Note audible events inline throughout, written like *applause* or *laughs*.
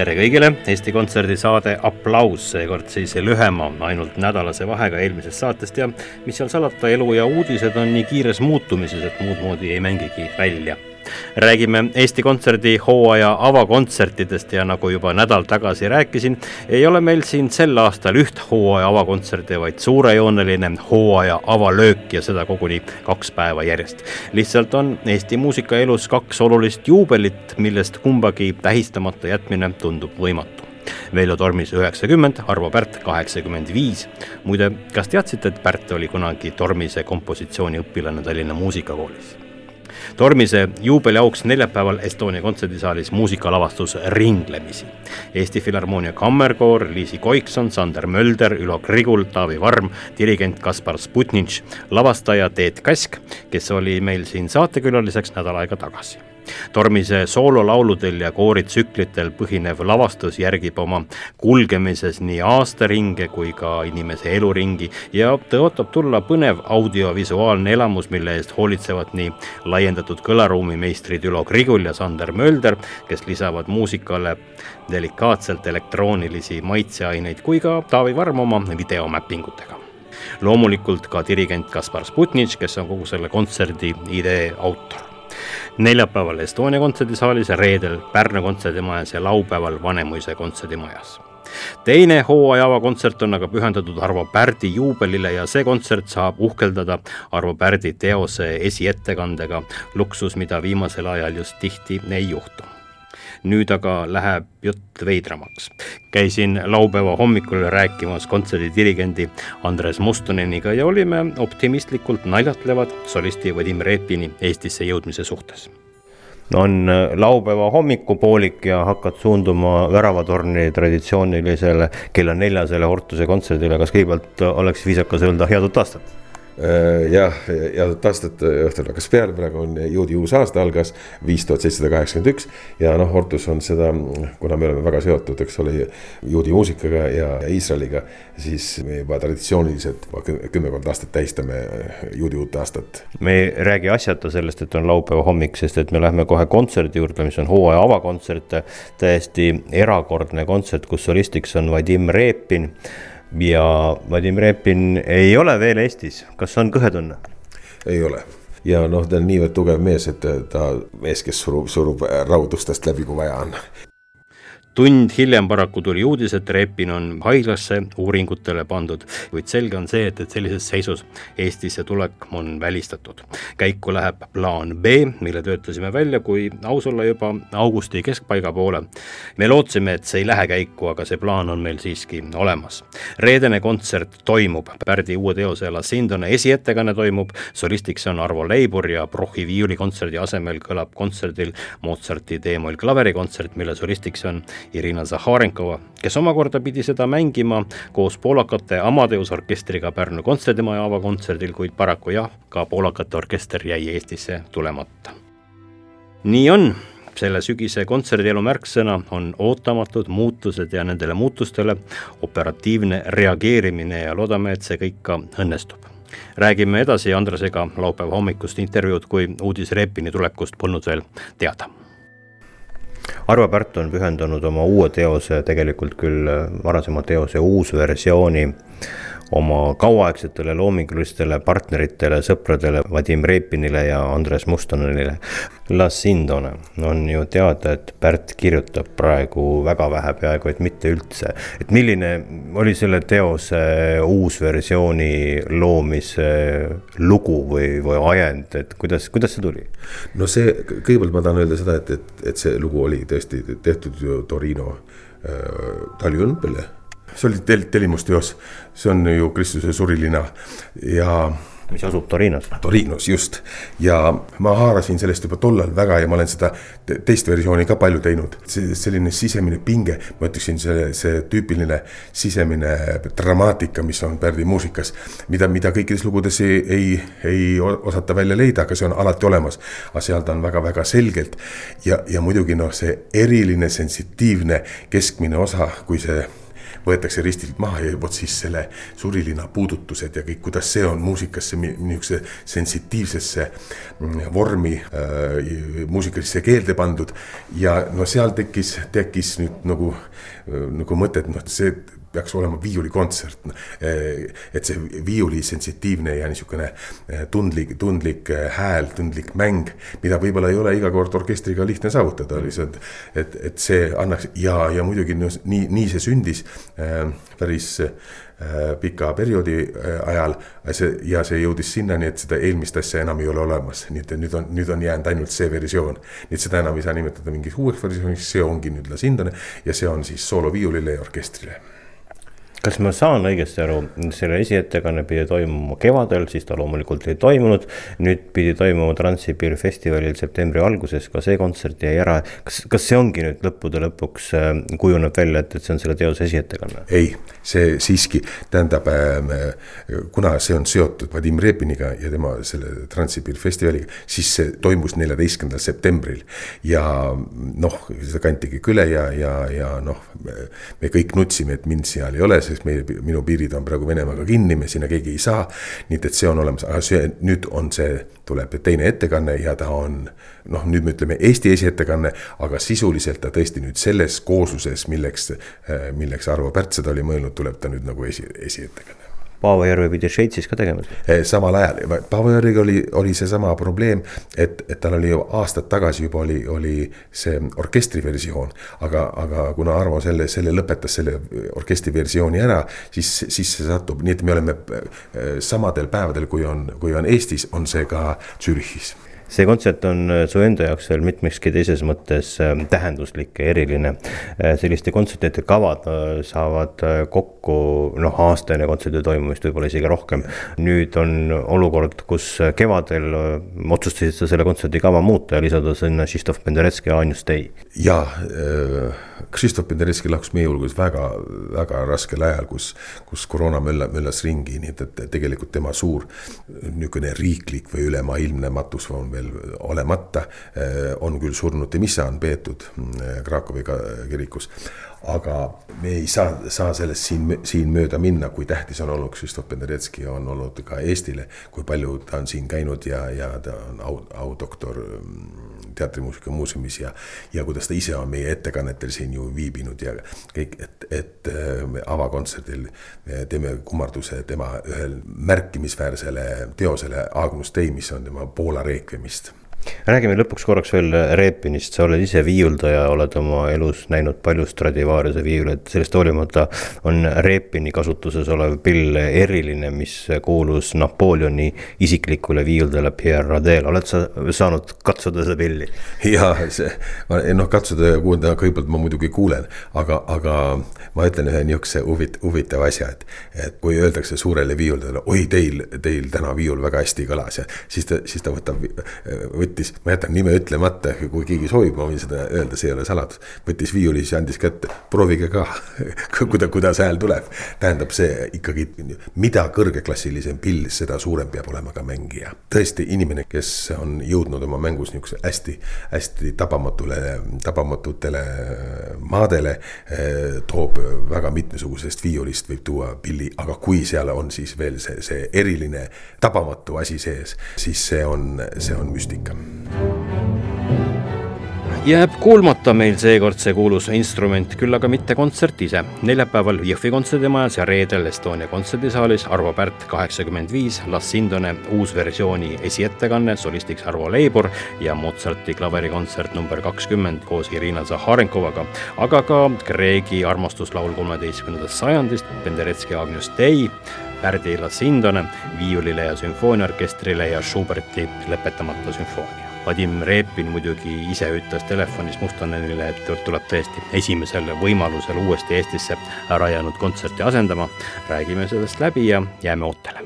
Tere kõigile, Eesti Kontserdi saade Applaus, seekord siis lühema, ainult nädalase vahega eelmisest saatest ja mis seal salata, elu ja uudised on nii kiires muutumises, et muud moodi ei mängigi välja räägime Eesti Kontserdi hooaja avakontsertidest ja nagu juba nädal tagasi rääkisin, ei ole meil siin sel aastal üht hooaja avakontserti, vaid suurejooneline hooaja avalöök ja seda koguni kaks päeva järjest. lihtsalt on Eesti muusikaelus kaks olulist juubelit, millest kumbagi tähistamata jätmine tundub võimatu. Veljo Tormis üheksakümmend, Arvo Pärt kaheksakümmend viis. muide, kas teadsite, et Pärt oli kunagi Tormise kompositsiooniõpilane Tallinna Muusikakoolis? Tormise juubeli auks neljapäeval Estonia kontserdisaalis muusikalavastus Ringlemisi. Eesti Filharmoonia Kammerkoor, Liisi Koikson, Sander Mölder, Ülo Grigul, Taavi Varm, dirigent Kaspar Sputnitš, lavastaja Teet Kask, kes oli meil siin saatekülaliseks nädal aega tagasi tormise soololauludel ja kooritsüklitel põhinev lavastus järgib oma kulgemises nii aastaringe kui ka inimese eluringi ja tõotab tulla põnev audiovisuaalne elamus, mille eest hoolitsevad nii laiendatud kõlaruumi meistrid Ülo Grigul ja Sander Mölder, kes lisavad muusikale delikaatselt elektroonilisi maitseaineid, kui ka Taavi Varm oma videomäppingutega. Loomulikult ka dirigent Kaspar Sputnitš, kes on kogu selle kontserdi idee autor neljapäeval Estonia kontserdisaalis, reedel Pärnu kontserdimajas ja laupäeval Vanemuise kontserdimajas. Teine hooaja avakontsert on aga pühendatud Arvo Pärdi juubelile ja see kontsert saab uhkeldada Arvo Pärdi teose esiettekandega, luksus, mida viimasel ajal just tihti ei juhtu nüüd aga läheb jutt veidramaks. käisin laupäeva hommikul rääkimas kontserdidirigendi Andres Mustoneniga ja olime optimistlikult naljatlevad solisti Vadim Repini Eestisse jõudmise suhtes on laupäeva hommikupoolik ja hakkad suunduma Väravatorni traditsioonilisele kella neljasele Hortuse kontserdile, kas kõigepealt oleks viisakas öelda head uut aastat? Äh, jah, ja uut aastat õhtul hakkas peale, praegu on juudi uus aasta algas, viis tuhat seitsesada kaheksakümmend üks. ja noh, Hortus on seda, kuna me oleme väga seotud, eks ole, juudi muusikaga ja Iisraeliga. siis me juba traditsiooniliselt kümmekond aastat tähistame juudi uut aastat. me ei räägi asjata sellest, et on laupäeva hommik, sest et me lähme kohe kontserdi juurde, mis on hooaja avakontsert. täiesti erakordne kontsert, kus solistiks on Vadim Repin ja Vadim Repin ei ole veel Eestis, kas on kõhetunne? ei ole. Ja noh, ta on niivõrd tugev mees, et ta mees, kes surub, surub raudustest läbi, kui vaja on tund hiljem paraku tuli uudis, et Repin on haiglasse uuringutele pandud, kuid selge on see, et, et sellises seisus Eestisse tulek on välistatud. käiku läheb plaan B, mille töötasime välja, kui aus olla, juba augusti keskpaiga poole. me lootsime, et see ei lähe käiku, aga see plaan on meil siiski olemas. reedene kontsert toimub, Pärdi uue teose La Sindone esiettekanne toimub, solistiks on Arvo Leibur ja Brochi viiulikontserdi asemel kõlab kontserdil Mozarti D-moll klaverikontsert, mille solistiks on Irina Zaharenkova, kes omakorda pidi seda mängima koos poolakate Amadeus orkestriga Pärnu kontserdimaja avakontserdil, kuid paraku jah, ka poolakate orkester jäi Eestisse tulemata. nii on, selle sügise kontserdielu märksõna on ootamatud muutused ja nendele muutustele operatiivne reageerimine ja loodame, et see kõik ka õnnestub. Räägime edasi Andresega laupäeva hommikust intervjuud, kui uudis Repini tulekust polnud veel teada Arvo Pärt on pühendanud oma uue teose, tegelikult küll varasema teose uusversiooni oma kauaaegsetele loomingulistele partneritele, sõpradele Vadim Repinile ja Andres Mustonenile. La Sindone on ju teada, et Pärt kirjutab praegu väga vähe, peaaegu et mitte üldse. et milline oli selle teose uusversiooni loomise lugu või, või ajend, et kuidas, kuidas see tuli? no see, kõigepealt ma tahan öelda seda, et, et, et see lugu oli tõesti tehtud ju Torino äh, talviolümpiale see oli tel-, tellimusteos, see on ju Kristuse surilina ja mis asub Torinos. Torinos, just. ja ma haarasin sellest juba tollal väga ja ma olen seda teist versiooni ka palju teinud. see selline sisemine pinge, ma ütleksin, see, see tüüpiline sisemine dramaatika, mis on Pärdi muusikas. mida, mida kõikides lugudes ei, ei, ei osata välja leida, aga see on alati olemas. aga seal ta on väga-väga selgelt ja, ja muidugi noh, see eriline sensitiivne keskmine osa, kui see võetakse ristilt maha ja vot siis selle surilina puudutused ja kõik, kuidas see on muusikasse niisuguse sensitiivsesse mm, vormi äh, muusikalisse keelde pandud. ja no seal tekkis, tekkis nüüd nagu, nagu mõte, et noh, see peaks olema viiulikontsert. et see viiuli sensitiivne ja niisugune eh, tundlik, tundlik eh, hääl, tundlik mäng, mida võib-olla ei ole iga kord orkestriga lihtne saavutada, lihtsalt. et, et see annaks ja, ja muidugi nii, nii see sündis päris pika perioodi ajal. see ja see jõudis sinnani, et seda eelmist asja enam ei ole olemas, nii et nüüd on, nüüd on jäänud ainult see versioon. nii et seda enam ei saa nimetada mingiks uueks versiooniks, see ongi nüüd La Sindone ja see on siis sooloviiulile ja orkestrile kas ma saan õigesti aru, selle esiettekanne pidi toimuma kevadel, siis ta loomulikult ei toimunud. nüüd pidi toimuma Transsibiri festivalil septembri alguses, ka see kontsert jäi ära. kas, kas see ongi nüüd lõppude lõpuks äh, kujuneb välja, et, et see on selle teose esiettekanne? ei, see siiski tähendab äh,, kuna see on seotud Vadim Repiniga ja tema selle Transsibiri festivaliga, siis see toimus neljateistkümnendal septembril. ja noh, seda kantigi üle ja, ja, ja noh, me kõik nutsime, et mind seal ei ole sest meie, minu piirid on praegu Venemaaga kinni, me sinna keegi ei saa. nii et see on olemas, aga see nüüd on see, tuleb teine ettekanne ja ta on noh, nüüd me ütleme Eesti esiettekanne, aga sisuliselt ta tõesti nüüd selles koosluses, milleks, milleks Arvo Pärt seda oli mõelnud, tuleb ta nüüd nagu esi, esiettekanne Paavo Järve pidi Šveitsis ka tegema. Eh, samal ajal, Paavo Järvega oli, oli seesama probleem, et, et tal oli ju aastad tagasi juba oli, oli see orkestriversioon. aga, aga kuna Arvo selle, selle lõpetas, selle orkestriversiooni ära, siis, siis see satub, nii et me oleme eh, samadel päevadel, kui on, kui on Eestis, on see ka Zürichis see kontsert on äh, su enda jaoks veel mitmekski teises mõttes äh, tähenduslik ja eriline. Äh, selliste kontsertide kavad saavad kokku noh, aasta enne kontserdi toimumist, võib-olla isegi rohkem. nüüd on olukord, kus kevadel otsustasid sa selle kontserdi kava muuta ja lisada sinna Krzysztof Penderecki ja Anjus Dei. jaa äh Krzysztof Penderecki lahkus meie hulgas väga, väga raskel ajal, kus, kus koroona mölla, möllas ringi, nii et, et tegelikult tema suur niisugune riiklik või ülemaailmne matus on veel olemata. on küll surnute missa on peetud mm, Krakowi kirikus aga me ei saa, saa sellest siin, siin mööda minna, kui tähtis on olnud Krzysztof Penderecki on olnud ka Eestile. kui palju ta on siin käinud ja, ja ta on au, audoktor mm, teatrimuusika muuseumis ja. ja kuidas ta ise on meie ettekannetel siin ju viibinud ja kõik, et, et äh, avakontserdil teeme kummarduse tema ühel märkimisväärsele teosele Agnus Dei, mis on tema Poola reekvemist räägime lõpuks korraks veel Repinist, sa oled ise viiuldaja, oled oma elus näinud palju Stradivariuse viiuleid, sellest hoolimata on Repini kasutuses olev pill eriline, mis kuulus Napoleoni isiklikule viiuldajale Pierre Radel, oled sa saanud katsuda seda pilli? jaa, see, noh, katsuda ja kuulda, kõigepealt ma muidugi kuulen, aga, aga ma ütlen ühe niisuguse huvit-, huvitava asja, et, et kui öeldakse suurele viiuldajale, oi, teil, teil täna viiul väga hästi kõlas ja siis ta, siis ta võtab, võtab võttis, ma jätan nime ütlemata, kui keegi soovib, ma võin seda öelda, see ei ole saladus. võttis viiuli, siis andis kätte, proovige ka *laughs* kuida-, kuidas hääl tuleb. tähendab, see ikkagi, mida kõrgeklassilisem pill, seda suurem peab olema ka mängija. tõesti, inimene, kes on jõudnud oma mängus niisuguse hästi, hästi tabamatule, tabamatutele maadele, eh, toob väga mitmesugusest viiulist võib tuua pilli, aga kui seal on siis veel see, see eriline tabamatu asi sees, siis see on, see on müstika jääb kuulmata meil seekord see kuulus instrument, küll aga mitte kontsert ise. neljapäeval Jõhvi kontserdimajas ja reedel Estonia kontserdisaalis Arvo Pärt kaheksakümmend viis, Las Sindone uusversiooni esiettekanne, solistiks Arvo Leibur ja Mozarti klaverikontsert number kakskümmend koos Irina Zaharenkovaga, aga ka Kreegi armastuslaul kolmeteistkümnendast sajandist, Penderecki Agnus Dei, Pärdi La Sindone viiulile ja sümfooniaorkestrile ja Schuberti lõpetamata sümfoonia. Vadim Repin muidugi ise ütles telefonis Mustonenile, et tuleb tõesti esimesel võimalusel uuesti Eestisse ära jäänud kontserti asendama. räägime sellest läbi ja jääme ootele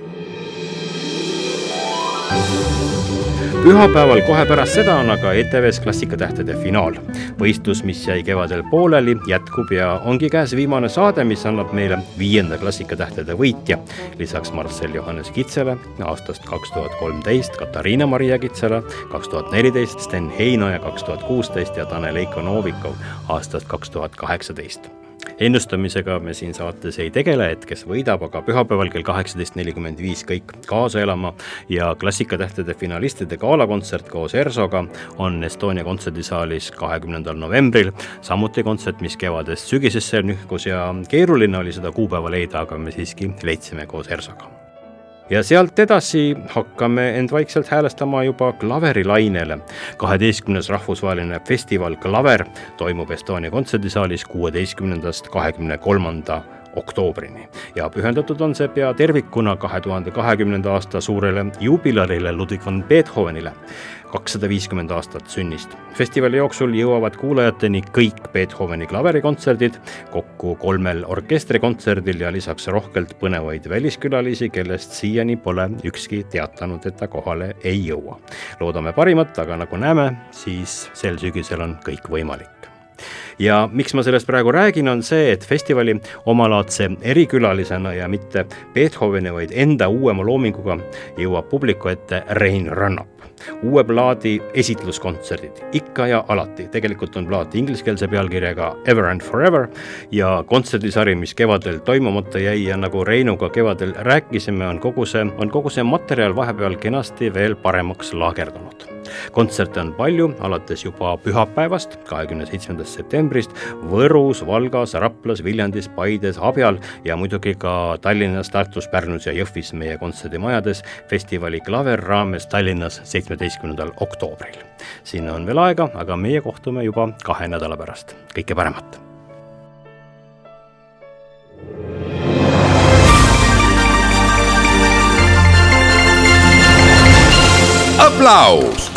pühapäeval kohe pärast seda on aga ETV-s Klassikatähtede finaal. võistlus, mis jäi kevadel pooleli, jätkub ja ongi käes viimane saade, mis annab meile viienda Klassikatähtede võitja. lisaks Marcel Johannes Kitsele aastast kaks tuhat kolmteist, Katariina Maria Kitsele kaks tuhat neliteist, Sten Heinoja kaks tuhat kuusteist ja Tanel Eiko Novikov aastast kaks tuhat kaheksateist ennustamisega me siin saates ei tegele, et kes võidab, aga pühapäeval kell kaheksateist nelikümmend viis kõik kaasa elama ja Klassikatähtede finalistide galakontsert koos ERSO-ga on Estonia kontserdisaalis kahekümnendal novembril. samuti kontsert, mis kevadest sügisesse nühkus ja keeruline oli seda kuupäeva leida, aga me siiski leidsime koos ERSO-ga ja sealt edasi hakkame end vaikselt häälestama juba klaverilainele. kaheteistkümnes rahvusvaheline festival Klaver toimub Estonia kontserdisaalis kuueteistkümnendast kahekümne kolmanda oktoobrini ja pühendatud on see pea tervikuna kahe tuhande kahekümnenda aasta suurele juubilarile Ludwig van Beethovenile kakssada viiskümmend aastat sünnist. festivali jooksul jõuavad kuulajateni kõik Beethoveni klaverikontserdid, kokku kolmel orkestrikontserdil ja lisaks rohkelt põnevaid väliskülalisi, kellest siiani pole ükski teatanud, et ta kohale ei jõua. loodame parimat, aga nagu näeme, siis sel sügisel on kõik võimalik ja miks ma sellest praegu räägin, on see, et festivali omalaadse erikülalisena ja mitte Beethoveni, vaid enda uuema loominguga jõuab publiku ette Rein Rannap uue plaadi esitluskontserdid ikka ja alati, tegelikult on plaat ingliskeelse pealkirjaga Ever and Forever ja kontserdisari, mis kevadel toimumata jäi ja nagu Reinuga kevadel rääkisime, on kogu see, on kogu see materjal vahepeal kenasti veel paremaks laagerdunud. kontserte on palju, alates juba pühapäevast, kahekümne seitsmendast septembrist Võrus, Valgas, Raplas, Viljandis, Paides, Abjal ja muidugi ka Tallinnas, Tartus, Pärnus ja Jõhvis meie kontserdimajades festivali Klaver raames Tallinnas seitsmeteistkümnendal oktoobril. sinna on veel aega, aga meie kohtume juba kahe nädala pärast. kõike paremat! aplaus